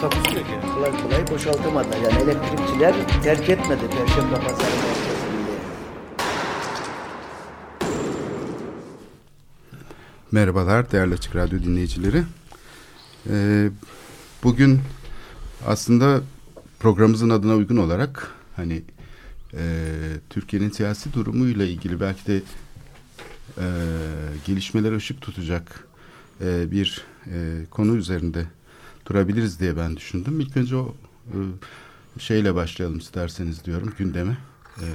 Takusuyor ki. kolay kolay boşaltamadılar. Yani elektrikçiler terk etmedi Perşembe Pazarı merkezini. Merhabalar değerli Açık Radyo dinleyicileri. Ee, bugün aslında programımızın adına uygun olarak hani e, Türkiye'nin siyasi durumuyla ilgili belki de e, gelişmelere ışık tutacak e, bir e, konu üzerinde durabiliriz diye ben düşündüm. İlk önce o e, şeyle başlayalım isterseniz diyorum gündeme. E,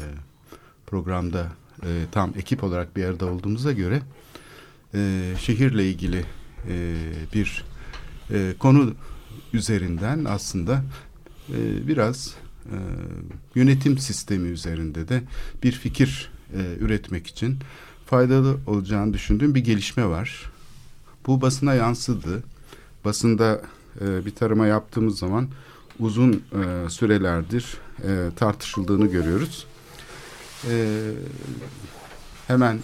programda e, tam ekip olarak bir arada olduğumuza göre şehirle ilgili bir konu üzerinden aslında biraz yönetim sistemi üzerinde de bir fikir üretmek için faydalı olacağını düşündüğüm bir gelişme var. Bu basına yansıdı. Basında e, bir tarama yaptığımız zaman uzun e, sürelerdir e, tartışıldığını görüyoruz. E, hemen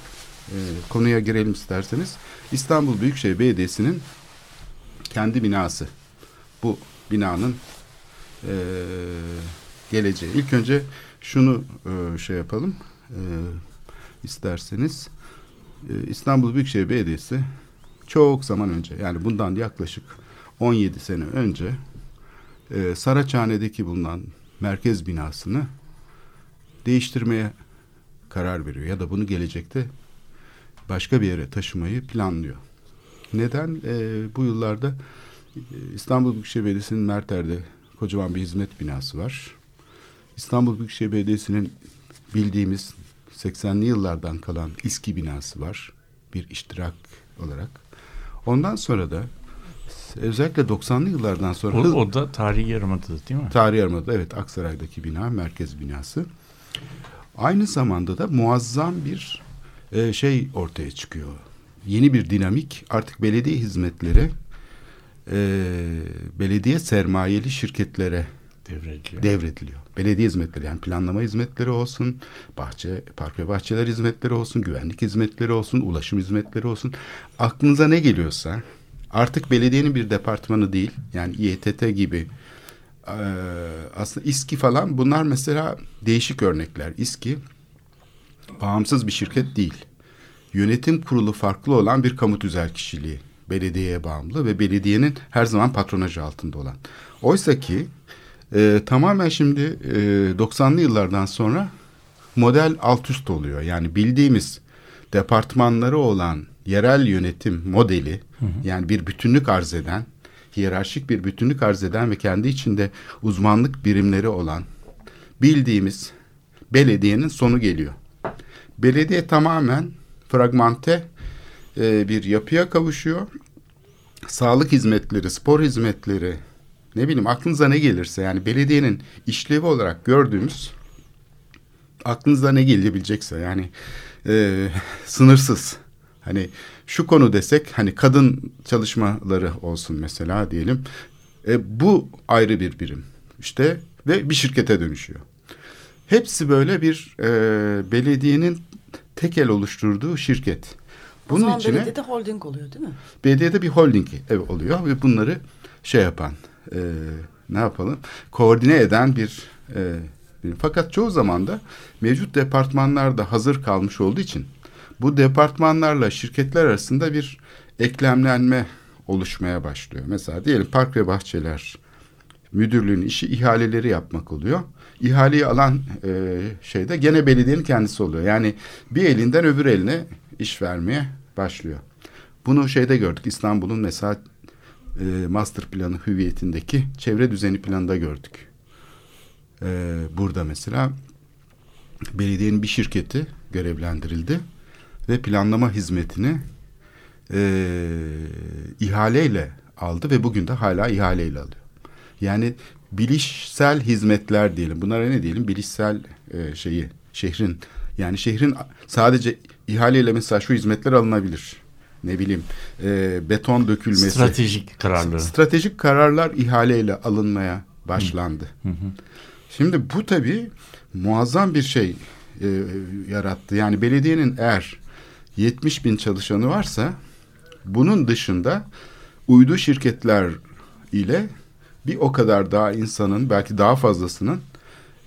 e, konuya girelim isterseniz. İstanbul Büyükşehir Belediyesi'nin kendi binası. Bu binanın e, geleceği. İlk önce şunu e, şey yapalım e, isterseniz. E, İstanbul Büyükşehir Belediyesi çok zaman önce yani bundan yaklaşık 17 sene önce e, Saraçhane'deki bulunan merkez binasını değiştirmeye karar veriyor ya da bunu gelecekte başka bir yere taşımayı planlıyor. Neden? E, bu yıllarda e, İstanbul Büyükşehir Belediyesi'nin Merter'de kocaman bir hizmet binası var. İstanbul Büyükşehir Belediyesi'nin bildiğimiz 80'li yıllardan kalan İSKİ binası var. Bir iştirak olarak. Ondan sonra da özellikle 90'lı yıllardan sonra... O, o da tarihi yarımada değil mi? Tarihi Yarımada evet Aksaray'daki bina merkez binası. Aynı zamanda da muazzam bir e, şey ortaya çıkıyor. Yeni bir dinamik artık belediye hizmetleri e, belediye sermayeli şirketlere Devrediliyor. devrediliyor. Belediye hizmetleri yani planlama hizmetleri olsun, bahçe, park ve bahçeler hizmetleri olsun, güvenlik hizmetleri olsun, ulaşım hizmetleri olsun. Aklınıza ne geliyorsa artık belediyenin bir departmanı değil yani İETT gibi e, aslında İSKİ falan bunlar mesela değişik örnekler. İSKİ bağımsız bir şirket değil. Yönetim kurulu farklı olan bir kamu tüzel kişiliği. Belediyeye bağımlı ve belediyenin her zaman patronajı altında olan. Oysa ki e, tamamen şimdi e, 90'lı yıllardan sonra model alt üst oluyor. Yani bildiğimiz departmanları olan yerel yönetim modeli yani bir bütünlük arz eden, hiyerarşik bir bütünlük arz eden ve kendi içinde uzmanlık birimleri olan bildiğimiz belediyenin sonu geliyor. Belediye tamamen fragmente e, bir yapıya kavuşuyor. Sağlık hizmetleri, spor hizmetleri, ne bileyim aklınıza ne gelirse yani belediyenin işlevi olarak gördüğümüz aklınıza ne gelebilecekse yani e, sınırsız. Hani şu konu desek hani kadın çalışmaları olsun mesela diyelim. E, bu ayrı bir birim işte ve bir şirkete dönüşüyor. Hepsi böyle bir e, belediyenin tekel oluşturduğu şirket. o Bunun zaman içine belediyede holding oluyor değil mi? belediyede bir holding ev oluyor ve bunları şey yapan e, ne yapalım koordine eden bir, e, fakat çoğu zaman da mevcut departmanlar da hazır kalmış olduğu için bu departmanlarla şirketler arasında bir eklemlenme oluşmaya başlıyor. Mesela diyelim park ve bahçeler müdürlüğün işi ihaleleri yapmak oluyor. İhaleyi alan e, şeyde gene belediyenin kendisi oluyor. Yani bir elinden öbür eline iş vermeye başlıyor. Bunu şeyde gördük İstanbul'un mesela e, master planı hüviyetindeki çevre düzeni planında gördük. E, burada mesela belediyenin bir şirketi görevlendirildi ve planlama hizmetini e, ihaleyle aldı ve bugün de hala ihaleyle alıyor. Yani bilişsel hizmetler diyelim. Bunlara ne diyelim? Bilişsel e, şeyi şehrin yani şehrin sadece ihaleyle mesela şu hizmetler alınabilir. Ne bileyim e, beton dökülmesi. Stratejik kararları. Stratejik kararlar ihaleyle alınmaya başlandı. Hı hı. Şimdi bu tabii muazzam bir şey e, yarattı. Yani belediyenin eğer 70 bin çalışanı varsa bunun dışında uydu şirketler ile bir o kadar daha insanın belki daha fazlasının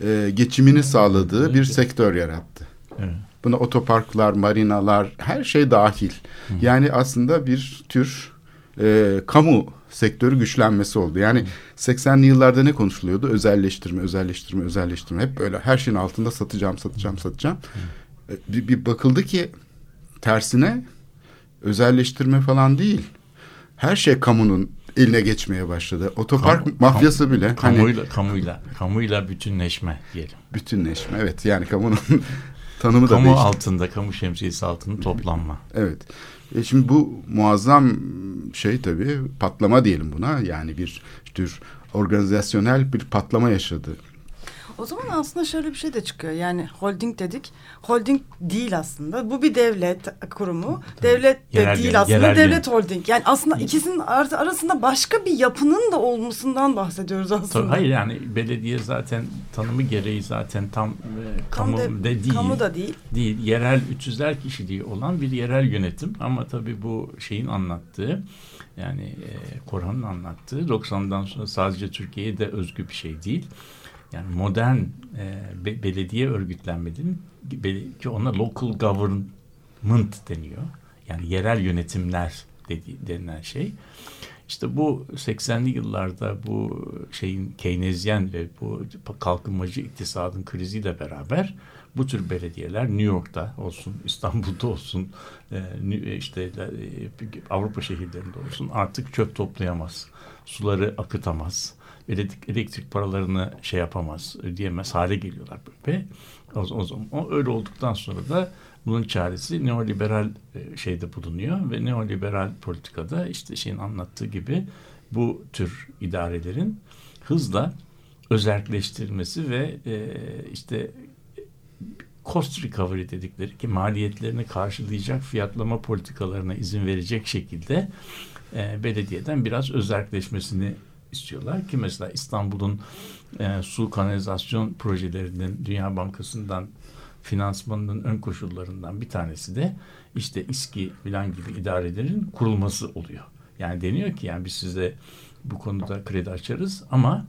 e, geçimini sağladığı bir sektör yarattı. Evet. Buna otoparklar, marinalar, her şey dahil. Hı. Yani aslında bir tür e, kamu sektörü güçlenmesi oldu. Yani 80'li yıllarda ne konuşuluyordu? Özelleştirme, özelleştirme, özelleştirme. Hep böyle her şeyin altında satacağım, satacağım, satacağım. Hı. E, bir, bir bakıldı ki tersine özelleştirme falan değil. Her şey kamunun eline geçmeye başladı. Otopark Kamu, mafyası kam, bile. Kamuyla, hani, kamuyla, kamuyla bütünleşme diyelim. Bütünleşme evet yani kamunun tanımı kamu da değişti. altında, kamu şemsiyesi altında toplanma. Evet. E şimdi bu muazzam şey tabii patlama diyelim buna. Yani bir tür organizasyonel bir patlama yaşadı o zaman aslında şöyle bir şey de çıkıyor. Yani holding dedik. Holding değil aslında. Bu bir devlet kurumu. Tabii. Devlet de yerel değil aslında. Yerel devlet yön. holding. Yani aslında ikisinin arasında başka bir yapının da olmasından bahsediyoruz aslında. Tabii, hayır yani belediye zaten tanımı gereği zaten tam e, kamu de, de değil. Kamu da değil. Değil. Yerel 300'ler kişiliği olan bir yerel yönetim. Ama tabii bu şeyin anlattığı yani e, Korhan'ın anlattığı 90'dan sonra sadece Türkiye'ye de özgü bir şey değil yani modern e, be, belediye örgütlenmenin ki ona local government deniyor. Yani yerel yönetimler dedi, denilen şey. İşte bu 80'li yıllarda bu şeyin Keynesyen ve bu kalkınmacı iktisadın kriziyle beraber bu tür belediyeler New York'ta olsun, İstanbul'da olsun, e, işte e, Avrupa şehirlerinde olsun artık çöp toplayamaz, suları akıtamaz, elektrik, elektrik paralarını şey yapamaz, ödeyemez hale geliyorlar. Ve o, o zaman o öyle olduktan sonra da bunun çaresi neoliberal e, şeyde bulunuyor ve neoliberal politikada işte şeyin anlattığı gibi bu tür idarelerin hızla özelleştirilmesi ve e, işte cost recovery dedikleri ki maliyetlerini karşılayacak fiyatlama politikalarına izin verecek şekilde e, belediyeden biraz özelleşmesini istiyorlar ki mesela İstanbul'un e, su kanalizasyon projelerinin Dünya Bankası'ndan finansmanının ön koşullarından bir tanesi de işte İSKİ filan gibi idarelerin kurulması oluyor. Yani deniyor ki yani biz size bu konuda kredi açarız ama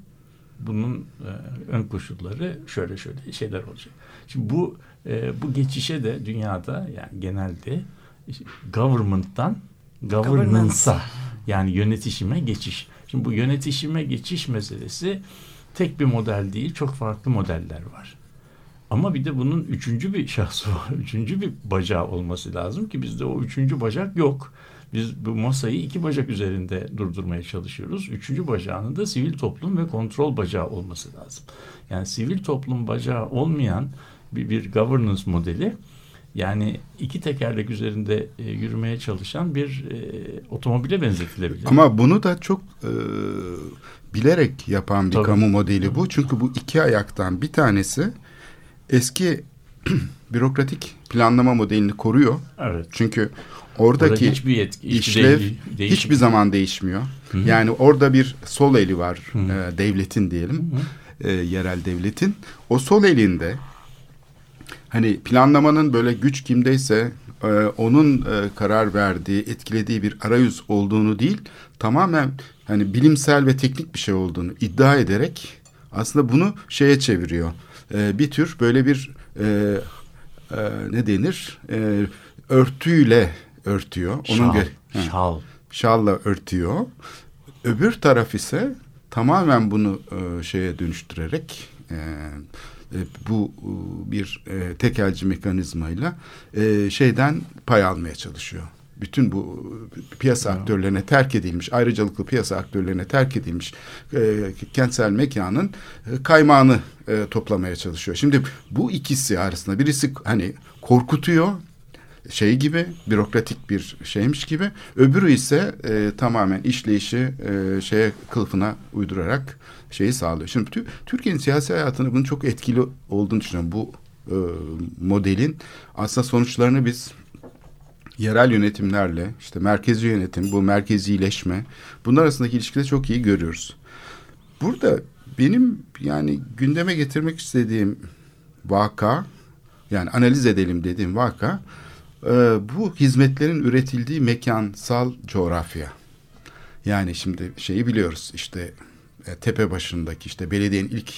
bunun e, ön koşulları şöyle şöyle şeyler olacak. Şimdi bu e, bu geçişe de dünyada yani genelde işte government'tan governance'a yani yönetişime geçiş. Şimdi bu yönetişime geçiş meselesi tek bir model değil, çok farklı modeller var. Ama bir de bunun üçüncü bir şahsı var, üçüncü bir bacağı olması lazım ki bizde o üçüncü bacak yok. Biz bu masayı iki bacak üzerinde durdurmaya çalışıyoruz. Üçüncü bacağının da sivil toplum ve kontrol bacağı olması lazım. Yani sivil toplum bacağı olmayan bir, bir governance modeli yani iki tekerlek üzerinde e, yürümeye çalışan bir e, otomobile benzetilebilir. Ama bunu da çok e, bilerek yapan bir Tabii. kamu modeli bu. Çünkü bu iki ayaktan bir tanesi eski bürokratik planlama modelini koruyor. Evet. çünkü oradaki orada hiçbir yetki, işlev değil, hiçbir zaman değişmiyor. Hı -hı. Yani orada bir sol eli var e, devletin diyelim. E, yerel devletin. O sol elinde hani planlamanın böyle güç kimdeyse e, onun e, karar verdiği, etkilediği bir arayüz olduğunu değil, tamamen hani bilimsel ve teknik bir şey olduğunu iddia ederek aslında bunu şeye çeviriyor. E, bir tür böyle bir e, e, ne denir? E, örtüyle örtüyor. Onun şal, şal. Şalla örtüyor. Öbür taraf ise tamamen bunu e, şeye dönüştürerek e, e, bu e, bir e, tekelci mekanizmayla şeyden pay almaya çalışıyor. Bütün bu piyasa ya. aktörlerine terk edilmiş, ayrıcalıklı piyasa aktörlerine terk edilmiş kentsel mekanın kaymağını toplamaya çalışıyor. Şimdi bu ikisi arasında birisi hani korkutuyor, şey gibi bürokratik bir şeymiş gibi öbürü ise e, tamamen işleyişi e, şeye kılıfına uydurarak şeyi sağlıyor. Şimdi Türkiye'nin siyasi hayatını bunun çok etkili olduğunu düşünüyorum. Bu e, modelin aslında sonuçlarını biz yerel yönetimlerle işte merkezi yönetim, bu merkezileşme bunlar arasındaki ilişkide çok iyi görüyoruz. Burada benim yani gündeme getirmek istediğim vaka yani analiz edelim dediğim vaka e, bu hizmetlerin üretildiği mekansal coğrafya. Yani şimdi şeyi biliyoruz işte tepe başındaki işte belediyenin ilk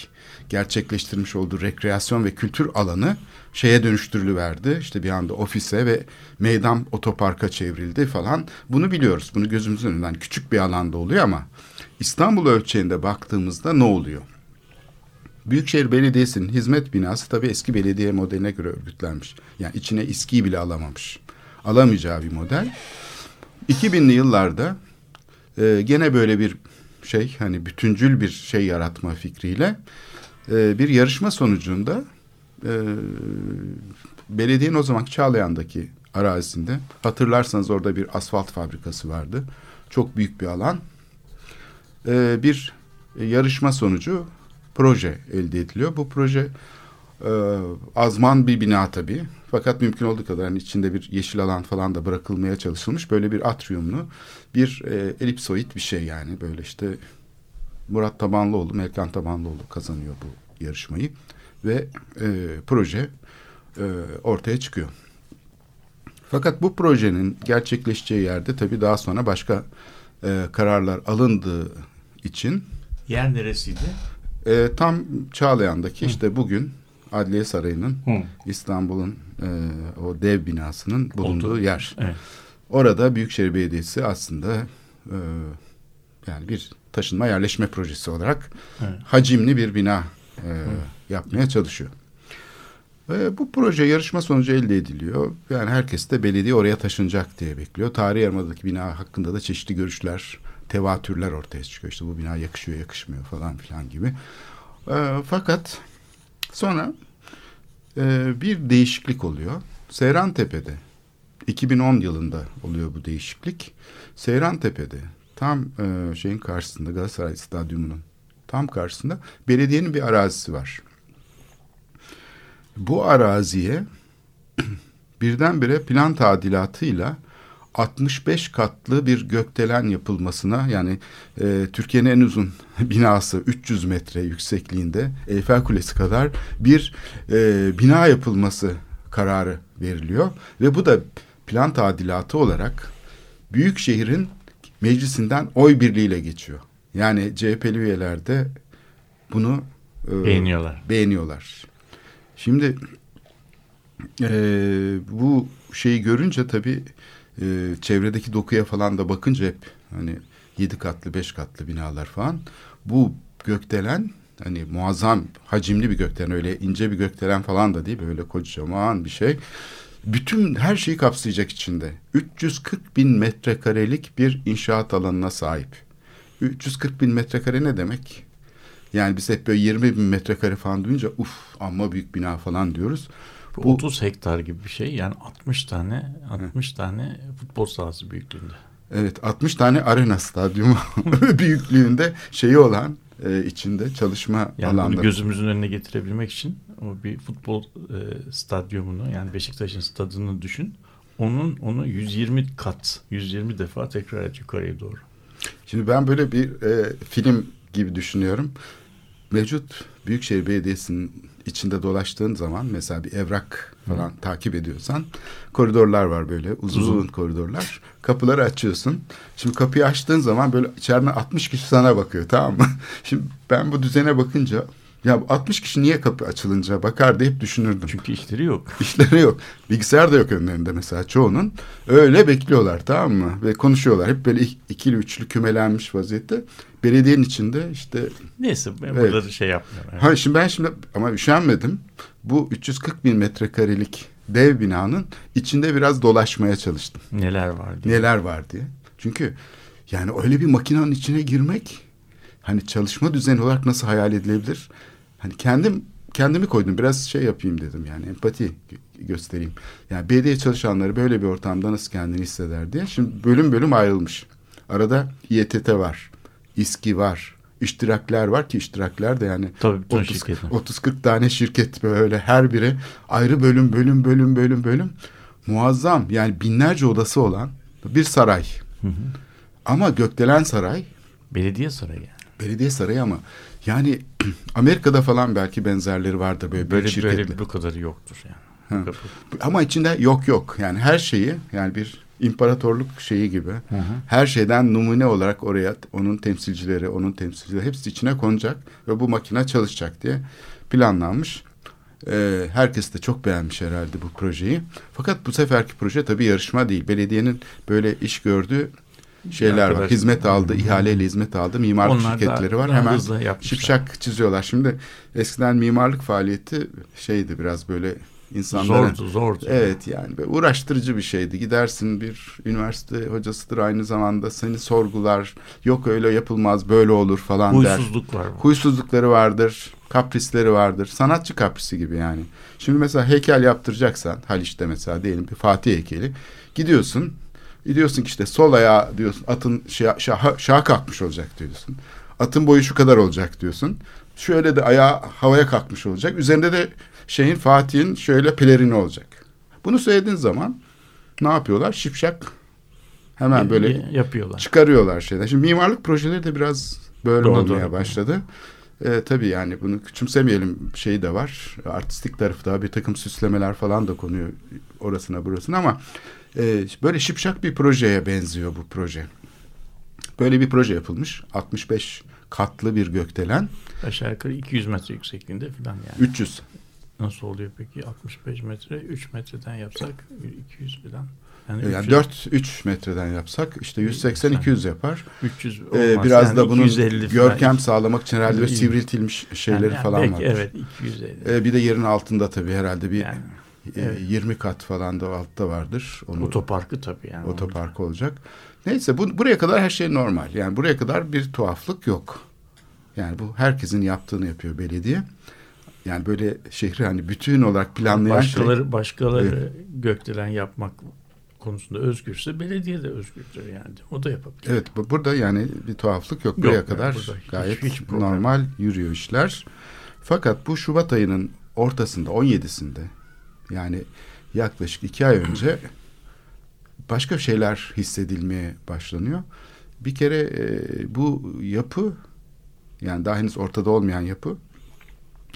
gerçekleştirmiş olduğu rekreasyon ve kültür alanı şeye dönüştürülüverdi. İşte bir anda ofise ve meydan otoparka çevrildi falan. Bunu biliyoruz. Bunu gözümüzün önünden küçük bir alanda oluyor ama İstanbul ölçeğinde baktığımızda ne oluyor? Büyükşehir Belediyesi'nin hizmet binası tabii eski belediye modeline göre örgütlenmiş. Yani içine iskiyi bile alamamış. Alamayacağı bir model. 2000'li yıllarda e, gene böyle bir şey hani bütüncül bir şey yaratma fikriyle e, bir yarışma sonucunda e, belediyenin o zamanki Çağlayan'daki arazisinde hatırlarsanız orada bir asfalt fabrikası vardı. Çok büyük bir alan. E, bir yarışma sonucu proje elde ediliyor. Bu proje e, azman bir bina tabii. Fakat mümkün olduğu kadar hani içinde bir yeşil alan falan da bırakılmaya çalışılmış. Böyle bir atriumlu bir e, elipsoid bir şey yani. Böyle işte Murat Tabanlıoğlu, Melkan Tabanlıoğlu kazanıyor bu yarışmayı. Ve e, proje e, ortaya çıkıyor. Fakat bu projenin gerçekleşeceği yerde tabii daha sonra başka e, kararlar alındığı için... Yer neresiydi? E, tam Çağlayan'daki Hı. işte bugün Adliye Sarayı'nın İstanbul'un e, o dev binasının bulunduğu Oldu. yer. Evet. Orada Büyükşehir Belediyesi aslında e, yani bir taşınma yerleşme projesi olarak evet. hacimli bir bina e, yapmaya çalışıyor. E, bu proje yarışma sonucu elde ediliyor. Yani herkes de belediye oraya taşınacak diye bekliyor. Tarih Yarımada'daki bina hakkında da çeşitli görüşler, tevatürler ortaya çıkıyor. İşte bu bina yakışıyor, yakışmıyor falan filan gibi. E, fakat sonra e, bir değişiklik oluyor. Seyran Tepe'de 2010 yılında oluyor bu değişiklik. Seyran Tepe'de tam e, şeyin karşısında Galatasaray Stadyumu'nun tam karşısında belediyenin bir arazisi var. Bu araziye birdenbire plan tadilatıyla 65 katlı bir gökdelen yapılmasına yani e, Türkiye'nin en uzun binası 300 metre yüksekliğinde Eyfel Kulesi kadar bir e, bina yapılması kararı veriliyor ve bu da plan tadilatı olarak büyük şehrin meclisinden oy birliğiyle geçiyor. Yani CHP'li üyeler de bunu e, beğeniyorlar. Beğeniyorlar. Şimdi e, bu şeyi görünce tabii e, çevredeki dokuya falan da bakınca hep hani yedi katlı beş katlı binalar falan. Bu gökdelen hani muazzam hacimli bir gökdelen öyle ince bir gökdelen falan da değil böyle kocaman bir şey. Bütün her şeyi kapsayacak içinde. 340 bin metrekarelik bir inşaat alanına sahip. 340 bin metrekare ne demek? Yani biz hep böyle 20 bin metrekare falan duyunca uf amma büyük bina falan diyoruz bu, Bu 30 hektar gibi bir şey. Yani 60 tane 60 hı. tane futbol sahası büyüklüğünde. Evet 60 tane arena stadyumu büyüklüğünde şeyi olan e, içinde çalışma yani alanları. gözümüzün önüne getirebilmek için o bir futbol e, stadyumunu yani Beşiktaş'ın stadını düşün. Onun onu 120 kat, 120 defa tekrar et yukarıya doğru. Şimdi ben böyle bir e, film gibi düşünüyorum. Mevcut Büyükşehir Belediyesi'nin içinde dolaştığın zaman mesela bir evrak falan Hı. takip ediyorsan koridorlar var böyle uzun uzun koridorlar. Kapıları açıyorsun. Şimdi kapıyı açtığın zaman böyle içeriden 60 kişi sana bakıyor tamam mı? Şimdi ben bu düzene bakınca ya 60 kişi niye kapı açılınca bakar hep düşünürdüm. Çünkü işleri yok. İşleri yok. Bilgisayar da yok önlerinde mesela çoğunun. Öyle bekliyorlar tamam mı? Ve konuşuyorlar. Hep böyle ikili üçlü kümelenmiş vaziyette. Belediyenin içinde işte. Neyse ben evet. burada şey yapmıyorum. Evet. Ha, şimdi ben şimdi ama üşenmedim. Bu 340 bin metrekarelik dev binanın içinde biraz dolaşmaya çalıştım. Neler var diye. Neler var diye. Çünkü yani öyle bir makinenin içine girmek hani çalışma düzeni olarak nasıl hayal edilebilir? Hani kendim kendimi koydum biraz şey yapayım dedim yani empati göstereyim. Yani belediye çalışanları böyle bir ortamda nasıl kendini hisseder diye. Şimdi bölüm bölüm ayrılmış. Arada İETT var, İSKİ var, iştirakler var ki iştirakler de yani Tabii, 30-40 tane şirket böyle her biri ayrı bölüm bölüm bölüm bölüm bölüm muazzam yani binlerce odası olan bir saray. Hı hı. Ama Gökdelen Saray belediye sarayı. Belediye sarayı ama yani Amerika'da falan belki benzerleri vardır böyle böyle şirketler. Böyle bu kadarı yoktur yani. Ha. Ama içinde yok yok yani her şeyi yani bir imparatorluk şeyi gibi hı hı. her şeyden numune olarak oraya onun temsilcileri, onun temsilcileri hepsi içine konacak ve bu makine çalışacak diye planlanmış. Ee, herkes de çok beğenmiş herhalde bu projeyi. Fakat bu seferki proje tabii yarışma değil. Belediyenin böyle iş gördüğü şeyler var. Hizmet aldı, ihaleyle hizmet aldı. Mimarlık Onlar şirketleri var. Hemen şipşak çiziyorlar. Şimdi eskiden mimarlık faaliyeti şeydi biraz böyle insanlara. Zordu, zordu. Evet yani böyle uğraştırıcı bir şeydi. Gidersin bir üniversite hocasıdır aynı zamanda seni sorgular. Yok öyle yapılmaz, böyle olur falan Huysuzluk der. Huysuzluk var. Huysuzlukları vardır, kaprisleri vardır. Sanatçı kaprisi gibi yani. Şimdi mesela heykel yaptıracaksan Haliç'te mesela diyelim bir Fatih heykeli. Gidiyorsun Diyorsun ki işte sol ayağı diyorsun atın şaha, şaha, şaha kalkmış olacak diyorsun. Atın boyu şu kadar olacak diyorsun. Şöyle de ayağı havaya kalkmış olacak. Üzerinde de şeyin Fatih'in şöyle pelerini olacak. Bunu söylediğin zaman ne yapıyorlar? Şipşak hemen böyle yapıyorlar. Çıkarıyorlar şeyden. Şimdi mimarlık projeleri de biraz böyle doğru, olmaya doğru. başladı. Ee, tabii yani bunu küçümsemeyelim şeyi de var. Artistik tarafı da bir takım süslemeler falan da konuyor orasına burasına ama e, böyle şipşak bir projeye benziyor bu proje. Böyle bir proje yapılmış. 65 katlı bir gökdelen. Aşağı yukarı 200 metre yüksekliğinde falan yani. 300. Nasıl oluyor peki 65 metre 3 metreden yapsak 200 falan. Yani, yani 4 3 metreden yapsak işte 180 200 yapar. 300 olmaz. Ee, biraz yani da bunun görkem sivriltilmiş sağlamak için herhalde sivriltilmiş şeyleri yani, falan var. Evet 250. Ee, bir de yerin altında tabii herhalde bir yani, evet. 20 kat falan da altta vardır. Onu, otoparkı tabii yani. Otoparkı olacak. Neyse bu, buraya kadar her şey normal. Yani buraya kadar bir tuhaflık yok. Yani bu herkesin yaptığını yapıyor belediye. Yani böyle şehri hani bütün olarak planlayan başkaları, şey. Başkaları evet. gökdelen yapmak konusunda özgürse belediye de özgürdür yani. O da yapabilir. Evet burada yani bir tuhaflık yok. Buraya yok, kadar yani gayet hiç, hiç normal yürüyor işler. Fakat bu Şubat ayının ortasında 17'sinde yani yaklaşık iki ay önce başka şeyler hissedilmeye başlanıyor. Bir kere e, bu yapı yani daha henüz ortada olmayan yapı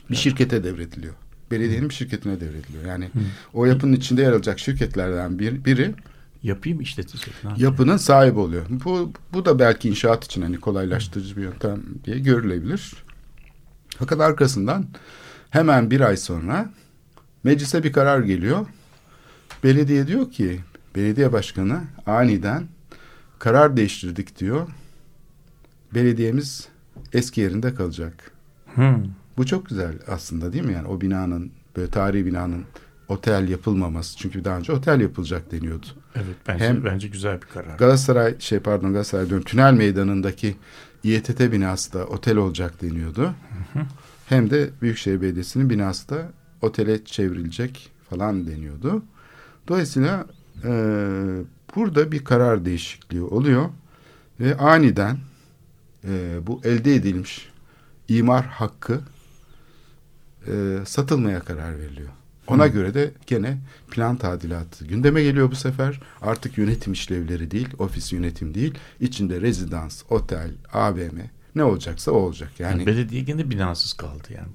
bir şirkete devrediliyor. Belediyenin bir şirketine devrediliyor. Yani Hı. o yapının içinde yer alacak şirketlerden bir, biri yapayım işletecek. Yapının sahibi oluyor. Bu, bu da belki inşaat için hani kolaylaştırıcı bir yöntem diye görülebilir. Fakat arkasından hemen bir ay sonra meclise bir karar geliyor. Belediye diyor ki belediye başkanı aniden karar değiştirdik diyor. Belediyemiz eski yerinde kalacak. Hmm. Bu çok güzel aslında değil mi? Yani o binanın böyle tarihi binanın otel yapılmaması. Çünkü daha önce otel yapılacak deniyordu. Evet bence, Hem bence güzel bir karar. Galatasaray şey pardon Galatasaray diyorum Tünel Meydanı'ndaki İETT binası da otel olacak deniyordu. Hı hı. Hem de Büyükşehir Belediyesi'nin binası da otele çevrilecek falan deniyordu. Dolayısıyla e, burada bir karar değişikliği oluyor ve aniden e, bu elde edilmiş imar hakkı e, satılmaya karar veriliyor. Ona Hı. göre de gene plan tadilatı gündeme geliyor bu sefer. Artık yönetim işlevleri değil, ofis yönetim değil. İçinde rezidans, otel, AVM ne olacaksa o olacak. Yani, yani belediye gene binasız kaldı yani.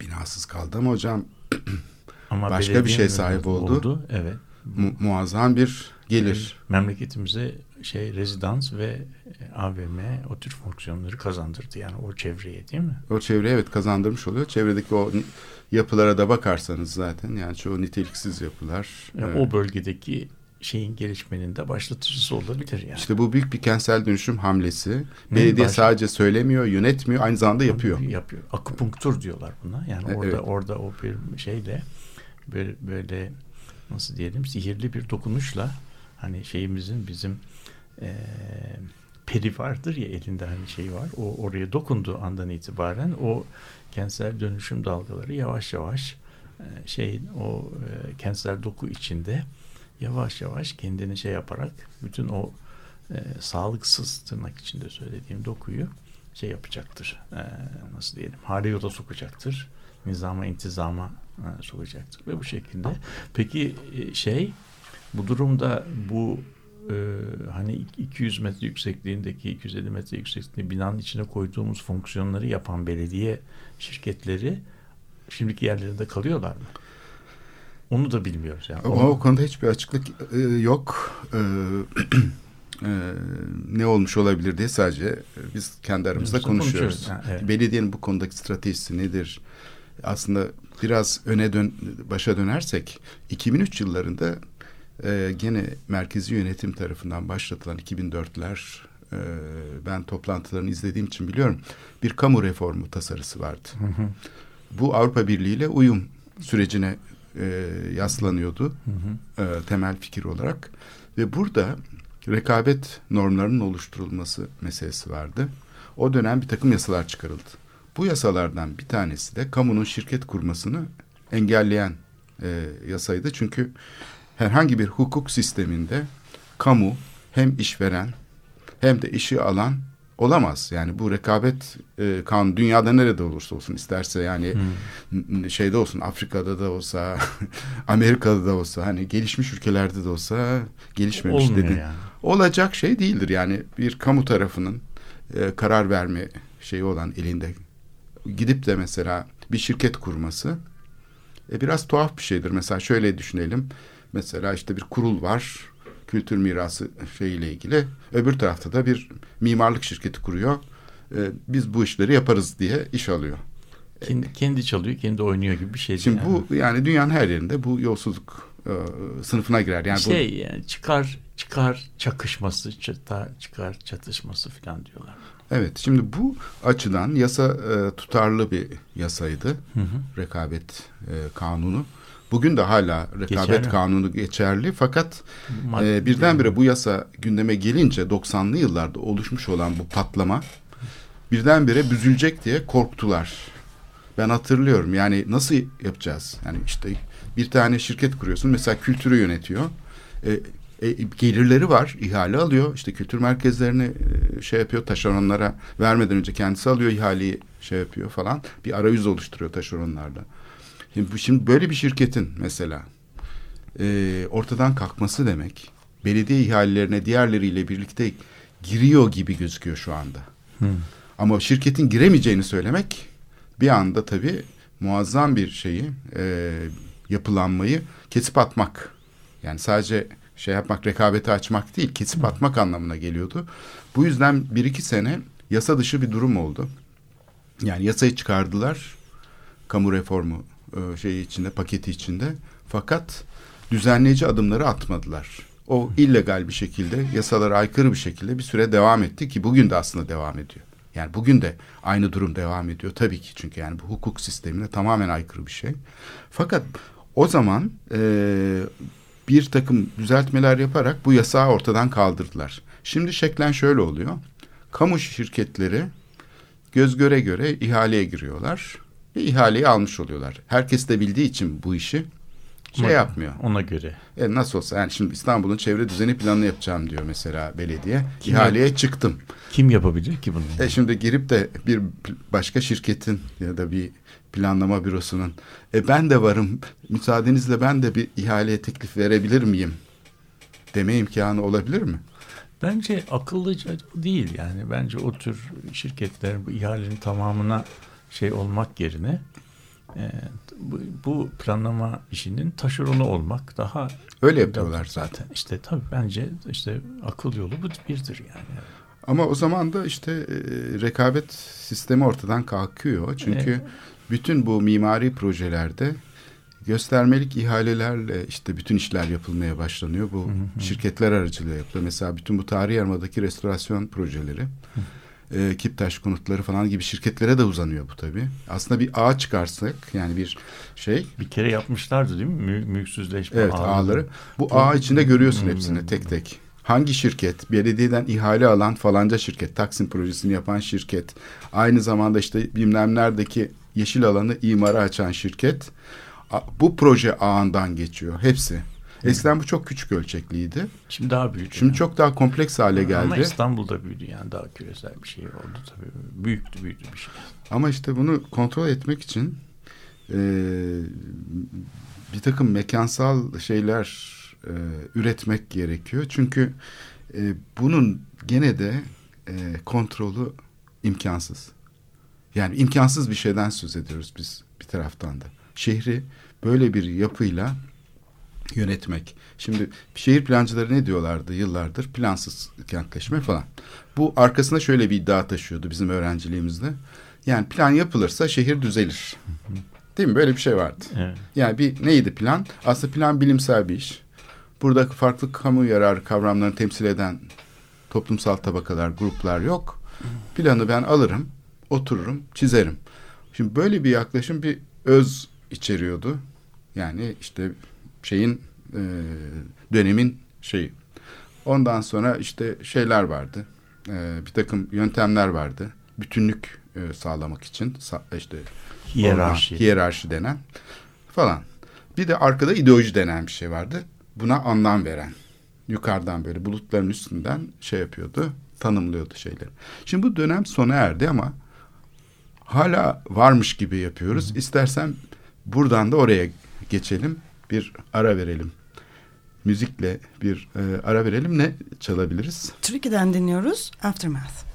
Binasız kaldı ama hocam ama başka bir şey sahip oldu. oldu. Evet. Mu muazzam bir gelir. Memleketimize şey rezidans ve e, AVM o tür fonksiyonları kazandırdı yani o çevreye değil mi? O çevreye evet kazandırmış oluyor. Çevredeki o yapılara da bakarsanız zaten yani çoğu niteliksiz yapılar. Yani evet. O bölgedeki şeyin gelişmenin de başlatıcısı olabilir yani. İşte bu büyük bir kentsel dönüşüm hamlesi. Belediye Baş... sadece söylemiyor, yönetmiyor, aynı zamanda yapıyor. Yapıyor. Akupunktur diyorlar buna. Yani orada evet. orada o bir şeyle böyle, böyle nasıl diyelim sihirli bir dokunuşla hani şeyimizin bizim e, peri vardır ya elinde hani şey var. O oraya dokunduğu andan itibaren o kentsel dönüşüm dalgaları yavaş yavaş e, şeyin o e, kentsel doku içinde yavaş yavaş kendini şey yaparak bütün o e, sağlıksız tırnak içinde söylediğim dokuyu şey yapacaktır. E, nasıl diyelim? Hale yola sokacaktır. Nizama, intizama e, sokacaktır. Ve bu şekilde. Peki e, şey bu durumda bu e, hani 200 metre yüksekliğindeki 250 metre yüksekliğinde binanın içine koyduğumuz fonksiyonları yapan belediye şirketleri şimdiki yerlerinde kalıyorlar mı? Onu da bilmiyoruz. Yani. O, o konuda hiçbir açıklık e, yok. E, e, ne olmuş olabilir diye sadece e, biz kendi aramızda biz konuşuyoruz. Yani, evet. Belediyenin bu konudaki stratejisi nedir? Aslında biraz öne dön başa dönersek 2003 yıllarında e, gene merkezi yönetim tarafından başlatılan 2004'ler e, ben toplantılarını izlediğim için biliyorum bir kamu reformu tasarısı vardı. Hı hı. Bu Avrupa Birliği ile uyum sürecine e, yaslanıyordu hı hı. E, temel fikir olarak ve burada rekabet normlarının oluşturulması meselesi vardı. O dönem bir takım yasalar çıkarıldı. Bu yasalardan bir tanesi de kamunun şirket kurmasını engelleyen e, yasaydı. Çünkü herhangi bir hukuk sisteminde kamu hem işveren hem de işi alan olamaz. Yani bu rekabet e, kanunu dünyada nerede olursa olsun isterse yani hmm. şeyde olsun Afrika'da da olsa Amerika'da da olsa hani gelişmiş ülkelerde de olsa gelişmemiş Olmuyor dedin. Yani. Olacak şey değildir yani bir kamu tarafının e, karar verme şeyi olan elinde gidip de mesela bir şirket kurması e, biraz tuhaf bir şeydir. Mesela şöyle düşünelim. Mesela işte bir kurul var kültür mirası şeyiyle ilgili. Öbür tarafta da bir mimarlık şirketi kuruyor. E, biz bu işleri yaparız diye iş alıyor. Kendi, kendi çalıyor, kendi oynuyor gibi bir şey. Şimdi yani. bu yani dünyanın her yerinde bu yolsuzluk e, sınıfına girer. Yani şey bu, yani çıkar çıkar çakışması, çıta, çıkar çatışması falan diyorlar. Evet şimdi bu açıdan yasa e, tutarlı bir yasaydı. Hı hı. Rekabet e, kanunu. Bugün de hala rekabet geçerli. kanunu geçerli fakat e, birdenbire bu yasa gündeme gelince 90'lı yıllarda oluşmuş olan bu patlama birdenbire büzülecek diye korktular. Ben hatırlıyorum yani nasıl yapacağız? Yani işte bir tane şirket kuruyorsun mesela kültürü yönetiyor. E, e, gelirleri var, ihale alıyor. İşte kültür merkezlerini e, şey yapıyor, taşeronlara vermeden önce kendisi alıyor ihaleyi şey yapıyor falan. Bir arayüz oluşturuyor taşeronlarla. Şimdi, şimdi böyle bir şirketin mesela e, ortadan kalkması demek belediye ihalelerine diğerleriyle birlikte giriyor gibi gözüküyor şu anda. Hmm. Ama şirketin giremeyeceğini söylemek bir anda tabii muazzam bir şeyi e, yapılanmayı kesip atmak. Yani sadece şey yapmak rekabeti açmak değil kesip hmm. atmak anlamına geliyordu. Bu yüzden bir iki sene yasa dışı bir durum oldu. Yani yasayı çıkardılar kamu reformu e, şeyi içinde, paketi içinde. Fakat düzenleyici adımları atmadılar. O illegal bir şekilde, yasalara aykırı bir şekilde bir süre devam etti ki bugün de aslında devam ediyor. Yani bugün de aynı durum devam ediyor tabii ki çünkü yani bu hukuk sistemine tamamen aykırı bir şey. Fakat o zaman e, bir takım düzeltmeler yaparak bu yasağı ortadan kaldırdılar. Şimdi şeklen şöyle oluyor. Kamu şirketleri göz göre göre ihaleye giriyorlar ve ihaleyi almış oluyorlar. Herkes de bildiği için bu işi şey yapmıyor. Ona göre. E nasıl olsa yani şimdi İstanbul'un çevre düzeni planını yapacağım diyor mesela belediye. Kim İhaleye yap- çıktım. Kim yapabilir ki bunu? E şimdi girip de bir başka şirketin ya da bir planlama bürosunun e ben de varım müsaadenizle ben de bir ihaleye teklif verebilir miyim deme imkanı olabilir mi? Bence akıllıca değil yani. Bence o tür şirketler bu ihalenin tamamına şey olmak yerine e, bu, bu planlama işinin taşeronu olmak daha öyle yapıyorlar zaten. İşte tabii bence işte akıl yolu bu birdir yani. Ama o zaman da işte e, rekabet sistemi ortadan kalkıyor. Çünkü evet. bütün bu mimari projelerde göstermelik ihalelerle işte bütün işler yapılmaya başlanıyor. Bu hı hı. şirketler aracılığıyla yapılıyor. Mesela bütün bu tarih yarımadaki restorasyon projeleri. Hı e, Kiptaş konutları falan gibi şirketlere de uzanıyor bu tabii. Aslında bir ağ çıkarsak yani bir şey. Bir kere yapmışlardı değil mi? Mü mülksüzleşme evet, ağları. ağları. Bu ağ içinde görüyorsun hepsini tek tek. Hangi şirket, belediyeden ihale alan falanca şirket, Taksim projesini yapan şirket, aynı zamanda işte bilmem neredeki yeşil alanı imara açan şirket, bu proje ağından geçiyor hepsi. Eskiden bu çok küçük ölçekliydi. Şimdi daha büyüdü. Şimdi yani. çok daha kompleks hale geldi. Ama İstanbul'da büyüdü yani daha küresel bir şey oldu tabii. Büyüktü büyüdü bir şey. Ama işte bunu kontrol etmek için e, bir takım mekansal şeyler e, üretmek gerekiyor. Çünkü e, bunun gene de e, kontrolü imkansız. Yani imkansız bir şeyden söz ediyoruz biz bir taraftan da. Şehri böyle bir yapıyla yönetmek. Şimdi şehir plancıları ne diyorlardı yıllardır? Plansız kentleşme falan. Bu arkasında şöyle bir iddia taşıyordu bizim öğrenciliğimizde. Yani plan yapılırsa şehir düzelir. Değil mi? Böyle bir şey vardı. Evet. Yani bir neydi plan? Aslında plan bilimsel bir iş. Burada farklı kamu yararı kavramlarını temsil eden toplumsal tabakalar, gruplar yok. Planı ben alırım, otururum, çizerim. Şimdi böyle bir yaklaşım bir öz içeriyordu. Yani işte şeyin e, dönemin şeyi. Ondan sonra işte şeyler vardı. E, bir takım yöntemler vardı. Bütünlük e, sağlamak için işte hiyerarşi. Oradan, hiyerarşi denen falan. Bir de arkada ideoloji denen bir şey vardı. Buna anlam veren. Yukarıdan böyle bulutların üstünden şey yapıyordu. Tanımlıyordu şeyleri. Şimdi bu dönem sona erdi ama hala varmış gibi yapıyoruz. Hı. İstersen buradan da oraya geçelim bir ara verelim. Müzikle bir e, ara verelim. Ne çalabiliriz? Türkiye'den dinliyoruz. Aftermath.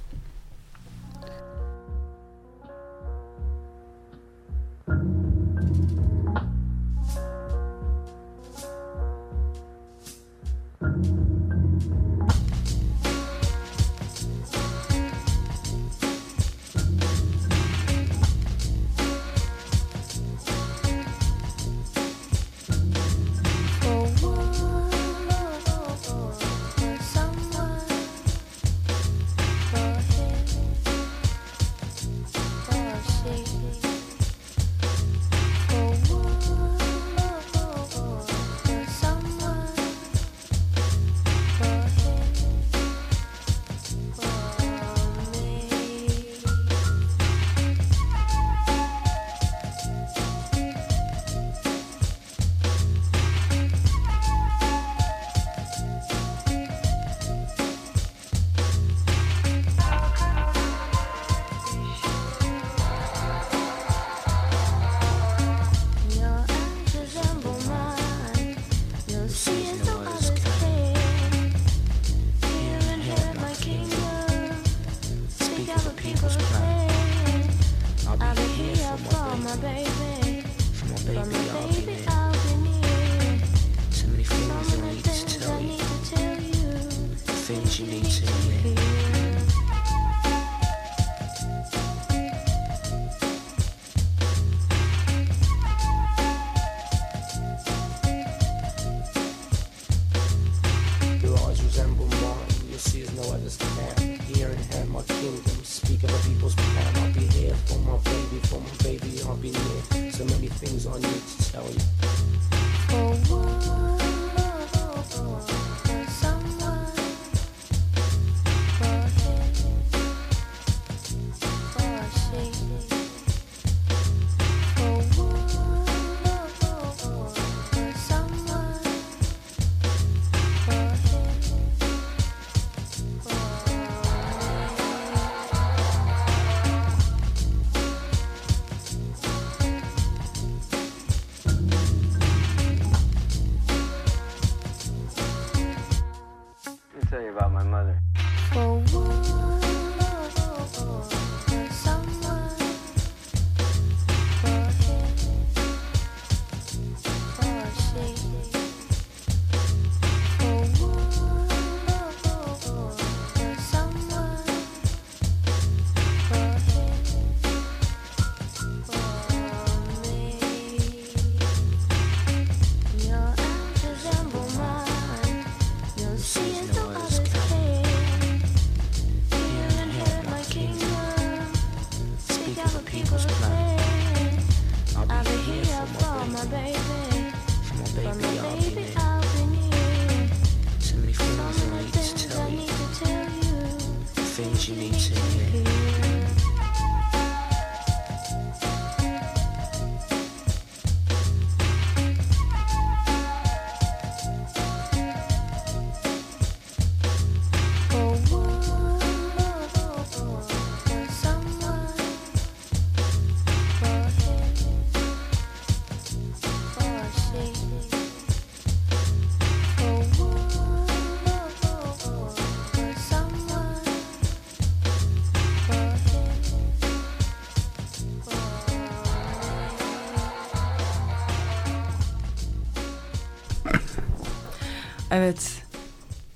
Evet.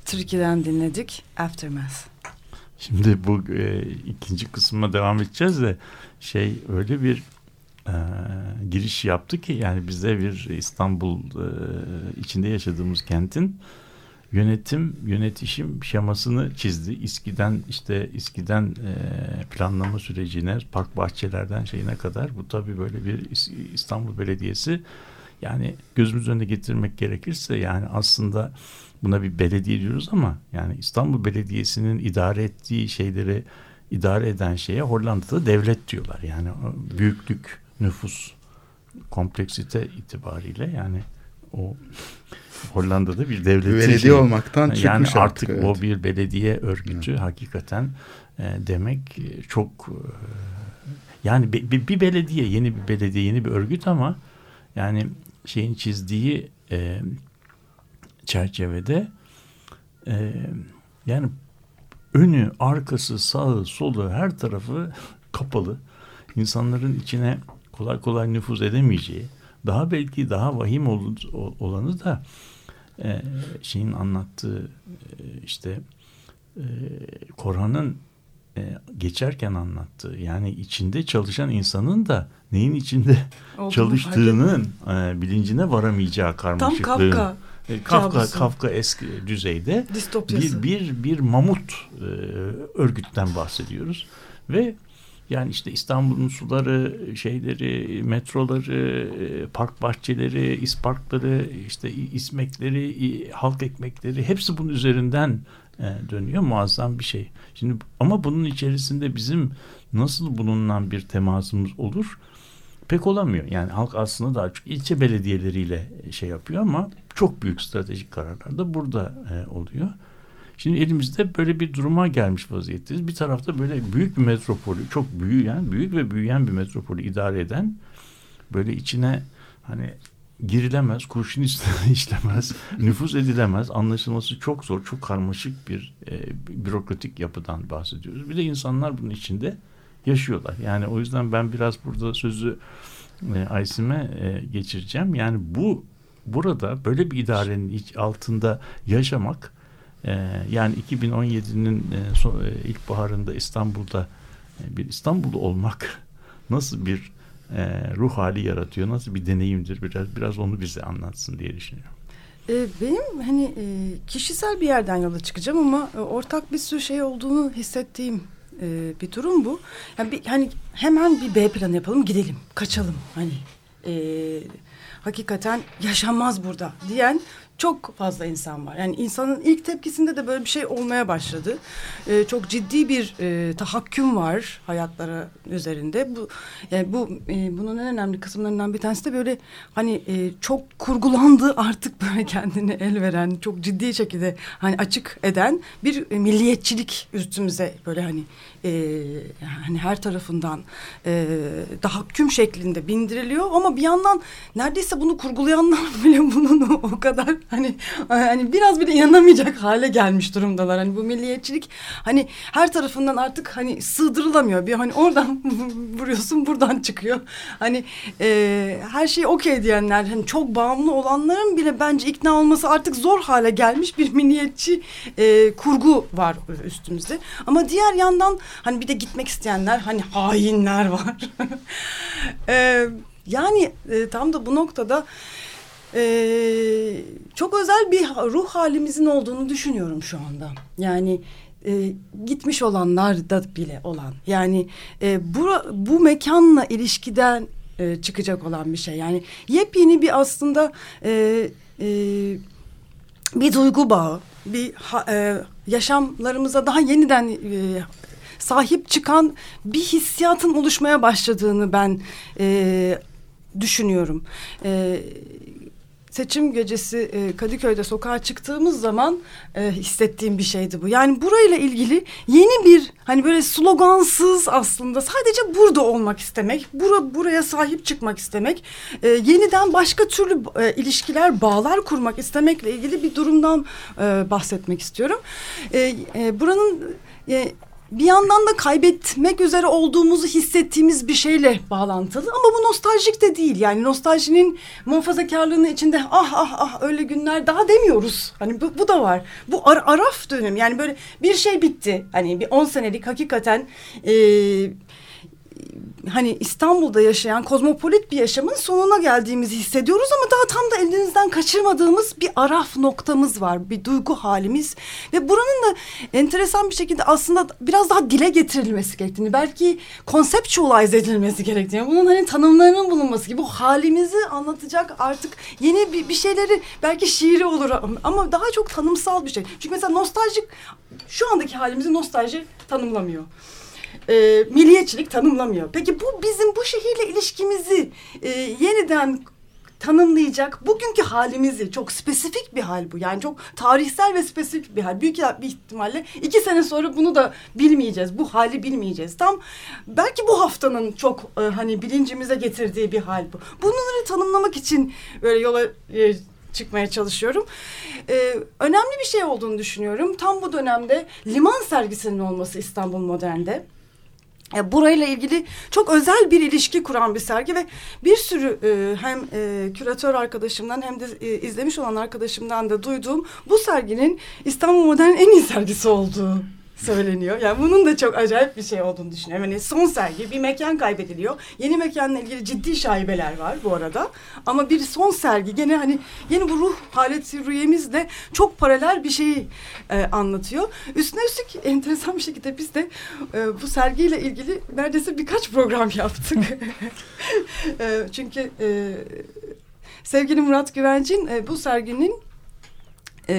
Türkiye'den dinledik. Aftermath. Şimdi bu e, ikinci kısma devam edeceğiz de şey öyle bir e, giriş yaptı ki yani bize bir İstanbul e, içinde yaşadığımız kentin yönetim yönetişim şemasını çizdi. İSKİ'den işte İSKİ'den e, planlama sürecine park bahçelerden şeyine kadar bu tabii böyle bir İstanbul Belediyesi yani gözümüz önüne getirmek gerekirse yani aslında buna bir belediye diyoruz ama yani İstanbul Belediyesi'nin idare ettiği şeyleri idare eden şeye Hollanda'da devlet diyorlar. Yani büyüklük, nüfus, kompleksite itibariyle yani o Hollanda'da bir devlet belediye şeyi. olmaktan çıkmış yani artık. artık evet. o bir belediye örgütü evet. hakikaten e, demek çok e, yani bir, bir belediye yeni bir belediye yeni bir örgüt ama yani şeyin çizdiği e, çerçevede e, yani önü, arkası, sağı, solu her tarafı kapalı. İnsanların içine kolay kolay nüfuz edemeyeceği, daha belki daha vahim olanı da e, şeyin anlattığı e, işte e, Korhan'ın geçerken anlattığı yani içinde çalışan insanın da neyin içinde Olduğunu çalıştığının e, bilincine varamayacağı karmaşıklığın. Tam Kafka. E, Kafka, Kafka eski düzeyde bir, bir, bir mamut e, örgütten bahsediyoruz. Ve yani işte İstanbul'un suları, şeyleri, metroları, e, park bahçeleri, isparkları, işte ismekleri, halk ekmekleri hepsi bunun üzerinden e, dönüyor. Muazzam bir şey. Şimdi ama bunun içerisinde bizim nasıl bulunan bir temasımız olur? Pek olamıyor. Yani halk aslında daha çok ilçe belediyeleriyle şey yapıyor ama çok büyük stratejik kararlar da burada e, oluyor. Şimdi elimizde böyle bir duruma gelmiş vaziyetteyiz. Bir tarafta böyle büyük bir metropolü, çok büyüyen, büyük ve büyüyen bir metropolü idare eden böyle içine hani girilemez, kurşun işlemez, nüfuz edilemez, anlaşılması çok zor, çok karmaşık bir e, bürokratik yapıdan bahsediyoruz. Bir de insanlar bunun içinde yaşıyorlar. Yani o yüzden ben biraz burada sözü e, Aysim'e e, geçireceğim. Yani bu burada böyle bir idarenin iç altında yaşamak e, yani 2017'nin e, so, e, ilkbaharında İstanbul'da e, bir İstanbul'da olmak nasıl bir e, ruh hali yaratıyor, nasıl bir deneyimdir biraz biraz onu bize anlatsın diye düşünüyorum. E, benim hani e, kişisel bir yerden yola çıkacağım ama e, ortak bir sürü şey olduğunu hissettiğim bir durum bu. Yani bir, hani hemen bir B planı yapalım, gidelim, kaçalım. Hani e, hakikaten yaşanmaz burada diyen çok fazla insan var. Yani insanın ilk tepkisinde de böyle bir şey olmaya başladı. Ee, çok ciddi bir e, tahakküm var hayatlara üzerinde. Bu yani bu e, bunun en önemli kısımlarından bir tanesi de böyle hani e, çok kurgulandı artık böyle kendini el veren, çok ciddi şekilde hani açık eden bir e, milliyetçilik üstümüze böyle hani e, yani her tarafından e, tahakküm şeklinde bindiriliyor ama bir yandan neredeyse bunu kurgulayanlar bile bunun o kadar hani hani biraz bile inanamayacak hale gelmiş durumdalar. Hani bu milliyetçilik hani her tarafından artık hani sığdırılamıyor. Bir hani oradan vuruyorsun buradan çıkıyor. Hani e, her şey okey diyenler hani çok bağımlı olanların bile bence ikna olması artık zor hale gelmiş bir milliyetçi e, kurgu var üstümüzde. Ama diğer yandan hani bir de gitmek isteyenler hani hainler var. e, yani e, tam da bu noktada e, çok özel bir ruh halimizin olduğunu düşünüyorum şu anda. Yani e, gitmiş olanlar da bile olan. Yani e, bu, bu mekanla ilişkiden e, çıkacak olan bir şey. Yani yepyeni bir aslında e, e, bir duygu bağı, bir ha, e, yaşamlarımıza daha yeniden e, sahip çıkan bir hissiyatın oluşmaya başladığını ben e, düşünüyorum. E, seçim gecesi e, Kadıköy'de sokağa çıktığımız zaman e, hissettiğim bir şeydi bu. Yani burayla ilgili yeni bir hani böyle slogansız aslında sadece burada olmak istemek, bura, buraya sahip çıkmak istemek, e, yeniden başka türlü e, ilişkiler, bağlar kurmak istemekle ilgili bir durumdan e, bahsetmek istiyorum. E, e, buranın e, bir yandan da kaybetmek üzere olduğumuzu hissettiğimiz bir şeyle bağlantılı ama bu nostaljik de değil. Yani nostaljinin muhafazakarlığının içinde ah ah ah öyle günler daha demiyoruz. Hani bu, bu da var. Bu ar araf dönüm yani böyle bir şey bitti. Hani bir on senelik hakikaten e, hani İstanbul'da yaşayan kozmopolit bir yaşamın sonuna geldiğimizi hissediyoruz ama daha tam da elinizden kaçırmadığımız bir araf noktamız var. Bir duygu halimiz ve buranın da enteresan bir şekilde aslında biraz daha dile getirilmesi gerektiğini belki conceptualize edilmesi gerektiğini bunun hani tanımlarının bulunması gibi bu halimizi anlatacak artık yeni bir, bir şeyleri belki şiiri olur ama daha çok tanımsal bir şey. Çünkü mesela nostaljik şu andaki halimizi nostalji tanımlamıyor e, milliyetçilik tanımlamıyor. Peki bu bizim bu şehirle ilişkimizi e, yeniden tanımlayacak bugünkü halimizi çok spesifik bir hal bu. Yani çok tarihsel ve spesifik bir hal. Büyük bir ihtimalle iki sene sonra bunu da bilmeyeceğiz. Bu hali bilmeyeceğiz. Tam belki bu haftanın çok e, hani bilincimize getirdiği bir hal bu. Bunları tanımlamak için böyle yola e, çıkmaya çalışıyorum. Ee, önemli bir şey olduğunu düşünüyorum. Tam bu dönemde liman sergisinin olması İstanbul Modern'de. E, burayla ilgili çok özel bir ilişki kuran bir sergi ve bir sürü e, hem e, küratör arkadaşımdan hem de e, izlemiş olan arkadaşımdan da duyduğum bu serginin İstanbul Modern en iyi sergisi olduğu söyleniyor. Yani bunun da çok acayip bir şey olduğunu düşünüyorum. Yani son sergi bir mekan kaybediliyor. Yeni mekanla ilgili ciddi şaibeler var bu arada. Ama bir son sergi gene hani yeni bu ruh haleti rüyemizle çok paralel bir şeyi e, anlatıyor. Üstüne üstlük enteresan bir şekilde biz de e, bu sergiyle ilgili neredeyse birkaç program yaptık. e, çünkü e, sevgili Murat Güvencin e, bu serginin e,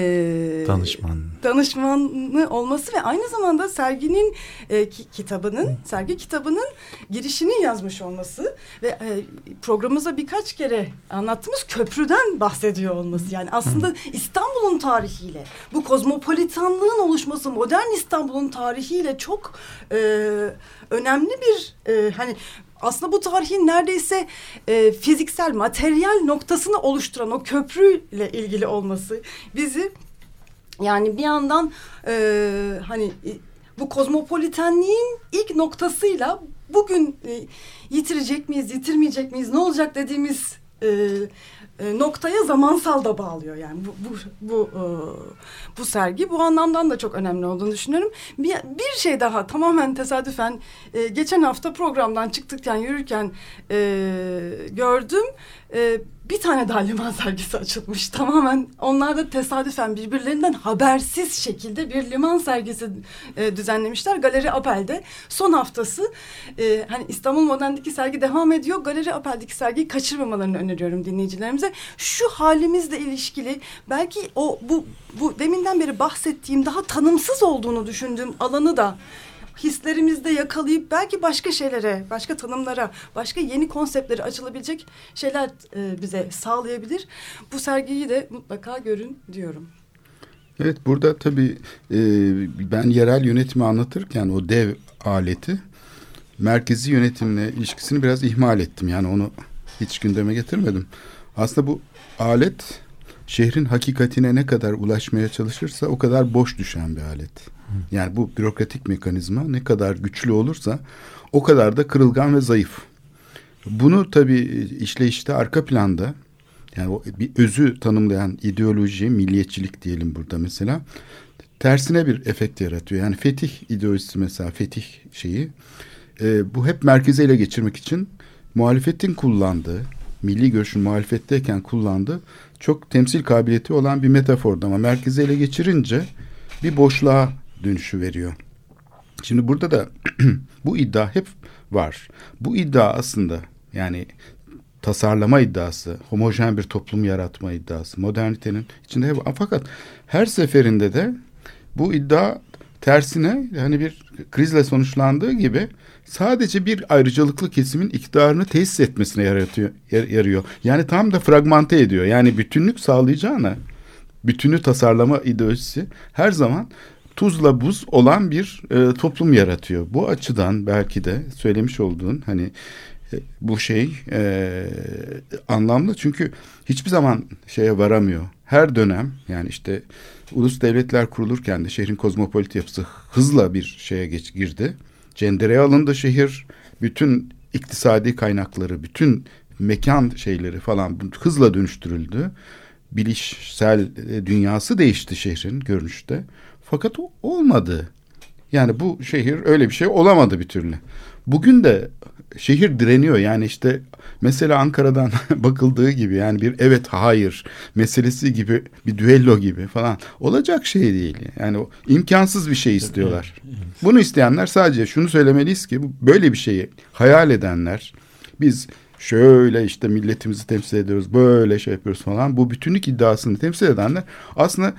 danışman. danışmanı olması ve aynı zamanda serginin e, ki, kitabının sergi kitabının girişini yazmış olması ve e, programımıza birkaç kere anlattığımız köprüden bahsediyor olması. Yani aslında İstanbul'un tarihiyle bu kozmopolitanlığın oluşması modern İstanbul'un tarihiyle çok e, önemli bir e, hani aslında bu tarihin neredeyse e, fiziksel, materyal noktasını oluşturan o köprüyle ilgili olması bizi yani bir yandan e, hani bu kozmopolitenliğin ilk noktasıyla bugün e, yitirecek miyiz, yitirmeyecek miyiz, ne olacak dediğimiz e, e, noktaya zamansal da bağlıyor yani bu bu bu e, bu sergi bu anlamdan da çok önemli olduğunu düşünüyorum. Bir, bir şey daha tamamen tesadüfen e, geçen hafta programdan çıktıktan yürürken gördüm. E, bir tane daha liman sergisi açılmış. Tamamen onlar da tesadüfen birbirlerinden habersiz şekilde bir liman sergisi e, düzenlemişler. Galeri Apel'de son haftası e, hani İstanbul Modern'deki sergi devam ediyor. Galeri Apel'deki sergiyi kaçırmamalarını öneriyorum dinleyicilerimize. Şu halimizle ilişkili belki o bu bu deminden beri bahsettiğim daha tanımsız olduğunu düşündüğüm alanı da hislerimizde yakalayıp belki başka şeylere, başka tanımlara, başka yeni konseptlere açılabilecek şeyler e, bize sağlayabilir. Bu sergiyi de mutlaka görün diyorum. Evet burada tabii e, ben yerel yönetimi anlatırken o dev aleti merkezi yönetimle ilişkisini biraz ihmal ettim. Yani onu hiç gündeme getirmedim. Aslında bu alet şehrin hakikatine ne kadar ulaşmaya çalışırsa o kadar boş düşen bir alet. Yani bu bürokratik mekanizma ne kadar güçlü olursa o kadar da kırılgan ve zayıf. Bunu tabii işleyişte arka planda yani o bir özü tanımlayan ideoloji, milliyetçilik diyelim burada mesela tersine bir efekt yaratıyor. Yani fetih ideolojisi mesela fetih şeyi e, bu hep merkeze ele geçirmek için muhalefetin kullandığı milli görüşün muhalefetteyken kullandığı çok temsil kabiliyeti olan bir metafordu ama merkeze ele geçirince bir boşluğa dönüşü veriyor. Şimdi burada da bu iddia hep var. Bu iddia aslında yani tasarlama iddiası, homojen bir toplum yaratma iddiası, modernitenin içinde hep fakat her seferinde de bu iddia tersine yani bir krizle sonuçlandığı gibi sadece bir ayrıcalıklı kesimin iktidarını tesis etmesine yaratıyor, yarıyor. Yani tam da fragmente ediyor. Yani bütünlük sağlayacağına bütünü tasarlama ideolojisi her zaman tuzla buz olan bir e, toplum yaratıyor. Bu açıdan belki de söylemiş olduğun hani bu şey e, anlamlı çünkü hiçbir zaman şeye varamıyor. Her dönem yani işte ulus devletler kurulurken de şehrin kozmopolit yapısı hızla bir şeye geç girdi. Cendereye alındı şehir. Bütün iktisadi kaynakları, bütün mekan şeyleri falan hızla dönüştürüldü. Bilişsel e, dünyası değişti şehrin görünüşte. Fakat o olmadı. Yani bu şehir öyle bir şey olamadı bir türlü. Bugün de şehir direniyor. Yani işte mesela Ankara'dan bakıldığı gibi yani bir evet hayır meselesi gibi bir düello gibi falan olacak şey değil. Yani imkansız bir şey istiyorlar. Bunu isteyenler sadece şunu söylemeliyiz ki böyle bir şeyi hayal edenler biz şöyle işte milletimizi temsil ediyoruz böyle şey yapıyoruz falan bu bütünlük iddiasını temsil edenler aslında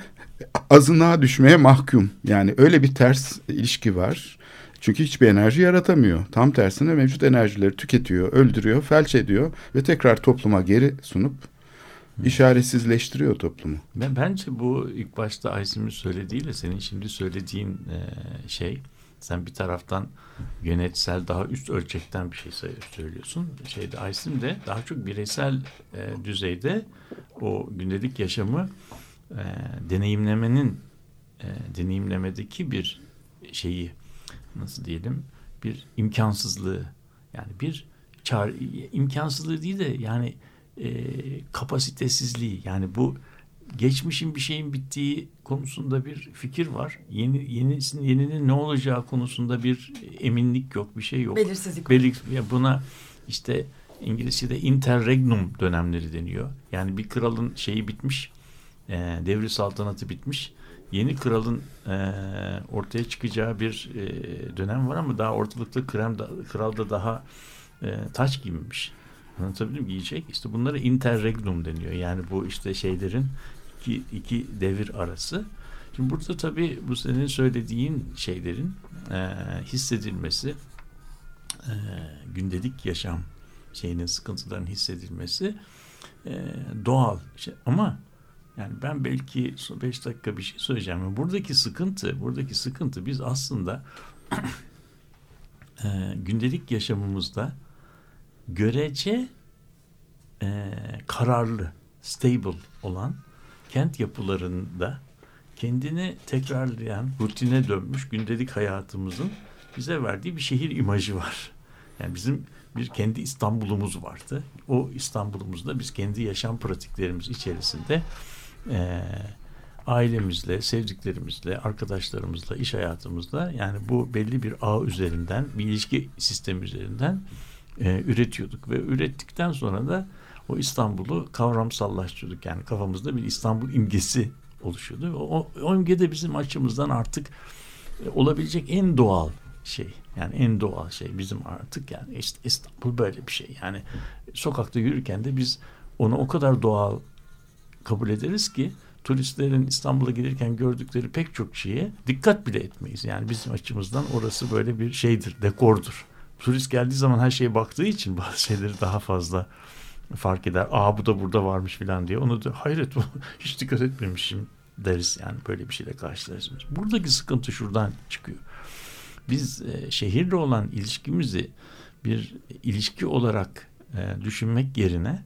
azınlığa düşmeye mahkum. Yani öyle bir ters ilişki var. Çünkü hiçbir enerji yaratamıyor. Tam tersine mevcut enerjileri tüketiyor, öldürüyor, felç ediyor ve tekrar topluma geri sunup işaretsizleştiriyor toplumu. Ben bence bu ilk başta Aysim'in söylediğiyle senin şimdi söylediğin e, şey sen bir taraftan yönetsel daha üst ölçekten bir şey söylüyorsun. Şeyde Aysim de daha çok bireysel e, düzeyde o gündelik yaşamı e, deneyimlemenin e, deneyimlemedeki bir şeyi nasıl diyelim bir imkansızlığı yani bir çağrı, imkansızlığı değil de yani e, kapasitesizliği yani bu geçmişin bir şeyin bittiği konusunda bir fikir var. Yeni yenisinin yeninin ne olacağı konusunda bir eminlik yok, bir şey yok. Belirsizlik. Belir, ya buna işte İngilizce'de interregnum dönemleri deniyor. Yani bir kralın şeyi bitmiş, e, devri saltanatı bitmiş yeni kralın e, ortaya çıkacağı bir e, dönem var ama daha ortalıkta krem da, kral da daha e, taç giymemiş. Anlatabildim giyecek. İşte bunlara interregnum deniyor. Yani bu işte şeylerin iki, iki devir arası. Şimdi burada tabii bu senin söylediğin şeylerin e, hissedilmesi e, gündelik yaşam şeyinin sıkıntıların hissedilmesi e, doğal. İşte, ama yani ben belki beş dakika bir şey söyleyeceğim. Buradaki sıkıntı, buradaki sıkıntı biz aslında e, gündelik yaşamımızda görece e, kararlı, stable olan kent yapılarında kendini tekrarlayan, rutine dönmüş gündelik hayatımızın bize verdiği bir şehir imajı var. Yani bizim bir kendi İstanbul'umuz vardı. O İstanbul'umuzda biz kendi yaşam pratiklerimiz içerisinde e, ailemizle, sevdiklerimizle, arkadaşlarımızla, iş hayatımızda yani bu belli bir ağ üzerinden, bir ilişki sistemi üzerinden e, üretiyorduk ve ürettikten sonra da o İstanbul'u kavramsallaştırdık. Yani kafamızda bir İstanbul imgesi oluşuyordu. O, o imge de bizim açımızdan artık e, olabilecek en doğal şey. Yani en doğal şey bizim artık yani işte İstanbul böyle bir şey. Yani sokakta yürürken de biz onu o kadar doğal kabul ederiz ki turistlerin İstanbul'a gelirken gördükleri pek çok şeye dikkat bile etmeyiz. Yani bizim açımızdan orası böyle bir şeydir, dekordur. Turist geldiği zaman her şeye baktığı için bazı şeyleri daha fazla fark eder. Aa bu da burada varmış falan diye. Onu da hayret hiç dikkat etmemişim deriz yani böyle bir şeyle karşılaşırız. Buradaki sıkıntı şuradan çıkıyor. Biz e, şehirle olan ilişkimizi bir ilişki olarak e, düşünmek yerine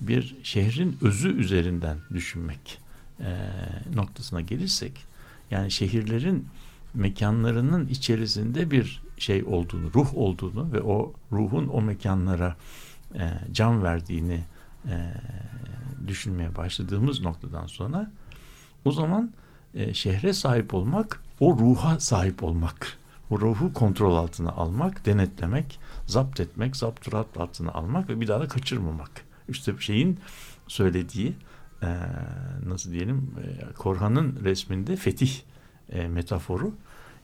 bir şehrin özü üzerinden düşünmek e, noktasına gelirsek yani şehirlerin mekanlarının içerisinde bir şey olduğunu, ruh olduğunu ve o ruhun o mekanlara e, can verdiğini e, düşünmeye başladığımız noktadan sonra o zaman e, şehre sahip olmak, o ruha sahip olmak, o ruhu kontrol altına almak, denetlemek, zapt etmek, zapturat altına almak ve bir daha da kaçırmamak işte şeyin söylediği e, nasıl diyelim e, Korhan'ın resminde fetih e, metaforu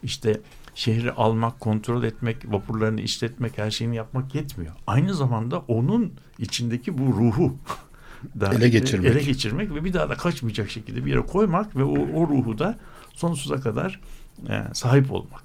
işte şehri almak, kontrol etmek, vapurlarını işletmek, her şeyini yapmak yetmiyor. Aynı zamanda onun içindeki bu ruhu da ele geçirmek. ele geçirmek ve bir daha da kaçmayacak şekilde bir yere koymak ve o, o ruhu da sonsuza kadar e, sahip olmak.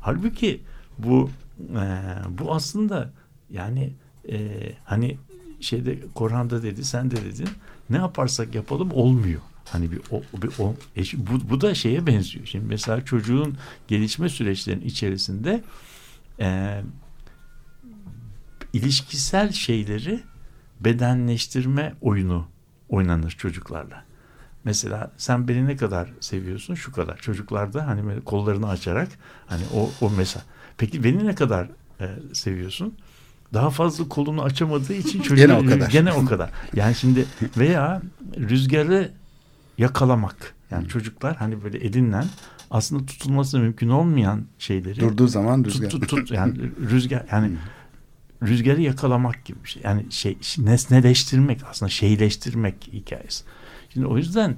Halbuki bu e, bu aslında yani e, hani şeyde Korhan'da dedi sen de dedin ne yaparsak yapalım olmuyor. Hani bir o, bir o bu, bu da şeye benziyor. Şimdi mesela çocuğun gelişme süreçlerinin içerisinde e, ilişkisel şeyleri bedenleştirme oyunu oynanır çocuklarla. Mesela sen beni ne kadar seviyorsun? Şu kadar. Çocuklarda hani kollarını açarak hani o o mesela. Peki beni ne kadar e, seviyorsun? Daha fazla kolunu açamadığı için çocuk gene o kadar. Gene o kadar. Yani şimdi veya rüzgarı yakalamak. Yani çocuklar hani böyle elinle aslında tutulması mümkün olmayan şeyleri durduğu zaman rüzgar tut, tut, tut yani rüzgar yani rüzgarı yakalamak gibi bir şey. Yani şey nesneleştirmek aslında şeyleştirmek hikayesi. Şimdi o yüzden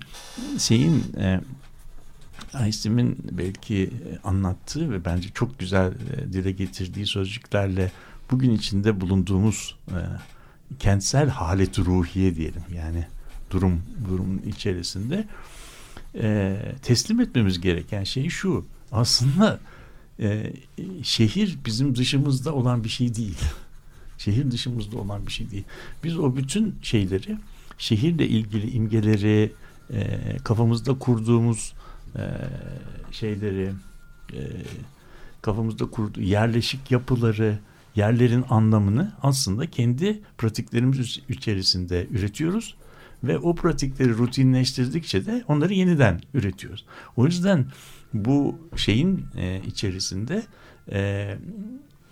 şeyin e, Aysim'in belki anlattığı ve bence çok güzel e, dile getirdiği sözcüklerle bugün içinde bulunduğumuz e, kentsel halet ruhiye diyelim. Yani durum durumun içerisinde e, teslim etmemiz gereken şey şu. Aslında e, şehir bizim dışımızda olan bir şey değil. Şehir dışımızda olan bir şey değil. Biz o bütün şeyleri şehirle ilgili imgeleri e, kafamızda kurduğumuz e, şeyleri e, kafamızda kurduğu yerleşik yapıları yerlerin anlamını aslında kendi pratiklerimiz içerisinde üretiyoruz ve o pratikleri rutinleştirdikçe de onları yeniden üretiyoruz. O yüzden bu şeyin e, içerisinde e,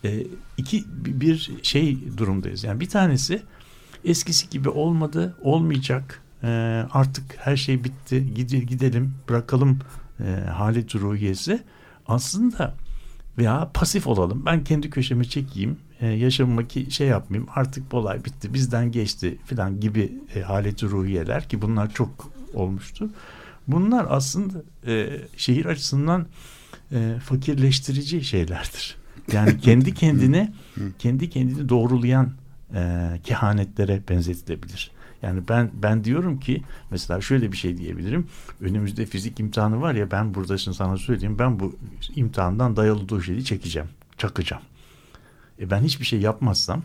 e, iki bir şey durumdayız. Yani bir tanesi eskisi gibi olmadı, olmayacak. E, artık her şey bitti. Gide, gidelim, bırakalım e, halet ruhiyesi. Aslında veya pasif olalım. Ben kendi köşeme çekeyim. E, yaşamıma ki şey yapmayayım. Artık bu olay bitti. Bizden geçti filan gibi e, haleti ruhiyeler ki bunlar çok olmuştu. Bunlar aslında e, şehir açısından e, fakirleştirici şeylerdir. Yani kendi kendine kendi kendini doğrulayan e, kehanetlere benzetilebilir. Yani ben ben diyorum ki mesela şöyle bir şey diyebilirim. Önümüzde fizik imtihanı var ya ben burada şimdi sana söyleyeyim ben bu imtihandan dayalı dojeli çekeceğim. Çakacağım. E ben hiçbir şey yapmazsam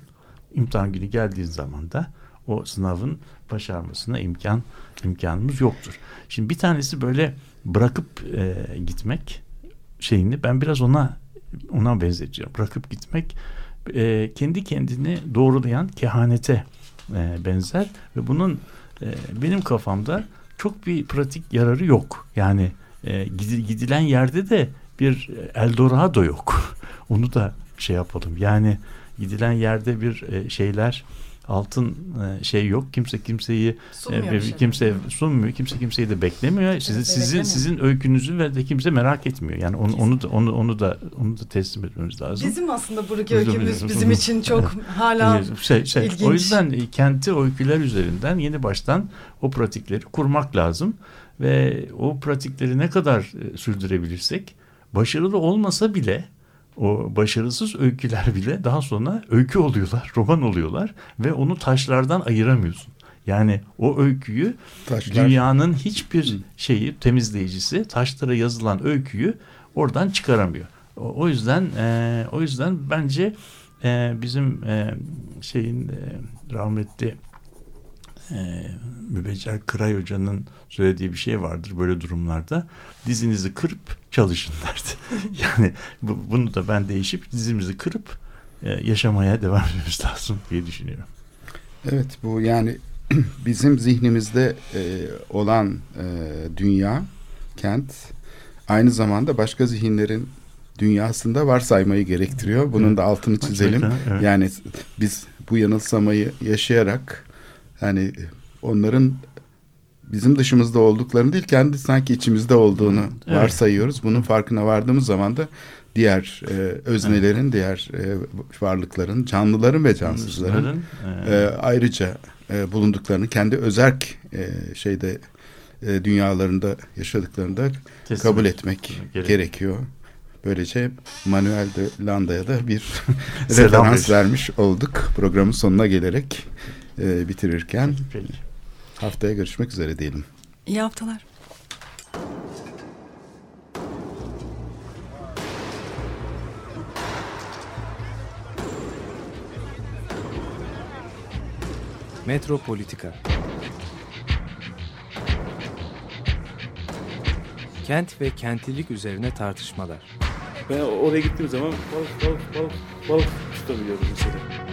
imtihan günü geldiği zaman da o sınavın başarmasına imkan imkanımız yoktur. Şimdi bir tanesi böyle bırakıp e, gitmek şeyini ben biraz ona ona benzetiyorum. Bırakıp gitmek e, kendi kendini doğrulayan kehanete e, benzer ve bunun e, benim kafamda çok bir pratik yararı yok. Yani e, gidilen yerde de bir Eldorado yok. Onu da şey yapalım. Yani gidilen yerde bir e, şeyler altın e, şey yok. Kimse kimseyi e, kimse sunmuyor. Kimse kimseyi de beklemiyor. Sizin evet, sizin sizin öykünüzü ve de kimse merak etmiyor. Yani onu onu da onu onu da onu da teslim etmemiz lazım. Bizim aslında buradaki öykümüz bizim için çok hala şey, şey, ilginç. O yüzden kenti öyküler üzerinden yeni baştan o pratikleri kurmak lazım ve o pratikleri ne kadar sürdürebilirsek başarılı olmasa bile o başarısız öyküler bile daha sonra öykü oluyorlar, roman oluyorlar ve onu taşlardan ayıramıyorsun. Yani o öyküyü Taşlar. dünyanın hiçbir şeyi temizleyicisi taşlara yazılan öyküyü oradan çıkaramıyor. O, o yüzden e, o yüzden bence e, bizim e, şeyin e, rahmetli e, Mübeccel Kıray Hoca'nın söylediği bir şey vardır böyle durumlarda. Dizinizi kırıp çalışın derdi. yani bu, bunu da ben değişip dizimizi kırıp e, yaşamaya devam etmemiz lazım diye düşünüyorum. Evet bu yani bizim zihnimizde e, olan e, dünya, kent aynı zamanda başka zihinlerin dünyasında varsaymayı gerektiriyor. Bunun da altını çizelim. Evet. Yani biz bu yanılsamayı yaşayarak yani onların bizim dışımızda olduklarını değil kendi sanki içimizde olduğunu evet. varsayıyoruz. Bunun farkına vardığımız zaman da diğer e, öznelerin, evet. diğer e, varlıkların, canlıların ve cansızların e, ayrıca e, bulunduklarını kendi özerk e, şeyde e, dünyalarında yaşadıklarında Kesinlikle. kabul etmek Gerek. gerekiyor. Böylece Manuel de Landa'ya da bir referans vermiş olduk programın sonuna gelerek e, bitirirken. Peki. Haftaya görüşmek üzere diyelim. İyi haftalar. Metropolitika Kent ve kentlilik üzerine tartışmalar. Ben oraya gittiğim zaman balık balık balık balık tutabiliyordum mesela.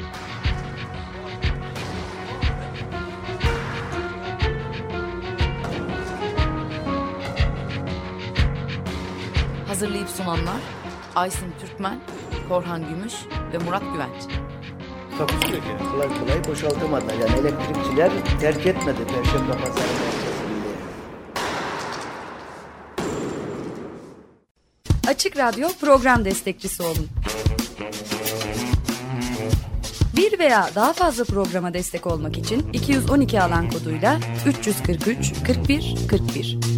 Hazırlayıp sunanlar Aysin Türkmen, Korhan Gümüş ve Murat Güvenç. Takusu yok yani. Kolay kolay boşaltamadılar. Yani elektrikçiler terk etmedi Perşembe Pazarı merkezini. Açık Radyo program destekçisi olun. Bir veya daha fazla programa destek olmak için 212 alan koduyla 343 41 41